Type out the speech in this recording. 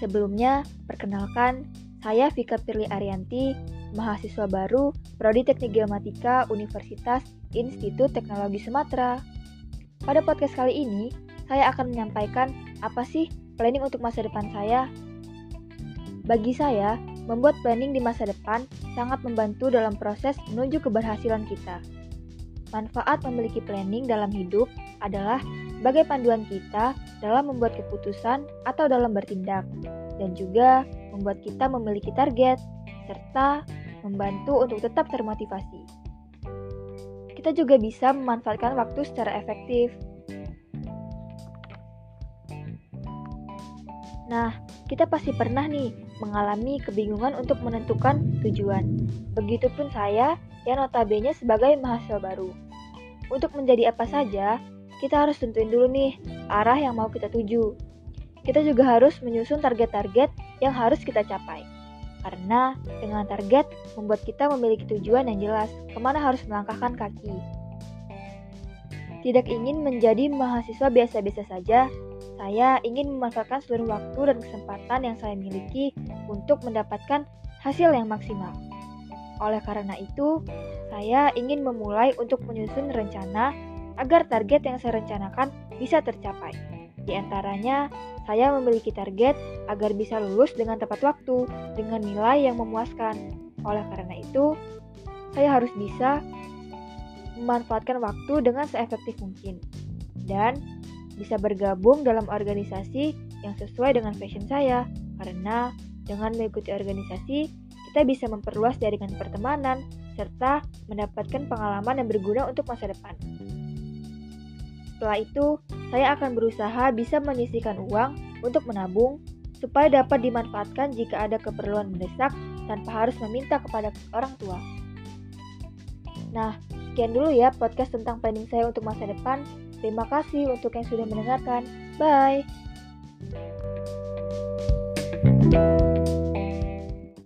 Sebelumnya, perkenalkan, saya Vika Pirli Arianti, mahasiswa baru Prodi Teknik Geomatika Universitas Institut Teknologi Sumatera. Pada podcast kali ini, saya akan menyampaikan apa sih planning untuk masa depan saya. Bagi saya, membuat planning di masa depan sangat membantu dalam proses menuju keberhasilan kita. Manfaat memiliki planning dalam hidup adalah sebagai panduan kita dalam membuat keputusan atau dalam bertindak, dan juga membuat kita memiliki target, serta membantu untuk tetap termotivasi. Kita juga bisa memanfaatkan waktu secara efektif. Nah, kita pasti pernah nih mengalami kebingungan untuk menentukan tujuan. Begitupun saya yang notabene sebagai mahasiswa baru. Untuk menjadi apa saja, kita harus tentuin dulu nih arah yang mau kita tuju. Kita juga harus menyusun target-target yang harus kita capai. Karena dengan target membuat kita memiliki tujuan yang jelas ke mana harus melangkahkan kaki. Tidak ingin menjadi mahasiswa biasa-biasa saja, saya ingin memanfaatkan seluruh waktu dan kesempatan yang saya miliki untuk mendapatkan hasil yang maksimal. Oleh karena itu, saya ingin memulai untuk menyusun rencana agar target yang saya rencanakan bisa tercapai. Di antaranya, saya memiliki target agar bisa lulus dengan tepat waktu dengan nilai yang memuaskan. Oleh karena itu, saya harus bisa memanfaatkan waktu dengan seefektif mungkin. Dan bisa bergabung dalam organisasi yang sesuai dengan passion saya, karena dengan mengikuti organisasi, kita bisa memperluas jaringan pertemanan serta mendapatkan pengalaman yang berguna untuk masa depan. Setelah itu, saya akan berusaha bisa menyisihkan uang untuk menabung supaya dapat dimanfaatkan jika ada keperluan mendesak tanpa harus meminta kepada orang tua. Nah, sekian dulu ya podcast tentang planning saya untuk masa depan. Terima kasih untuk yang sudah mendengarkan. Bye.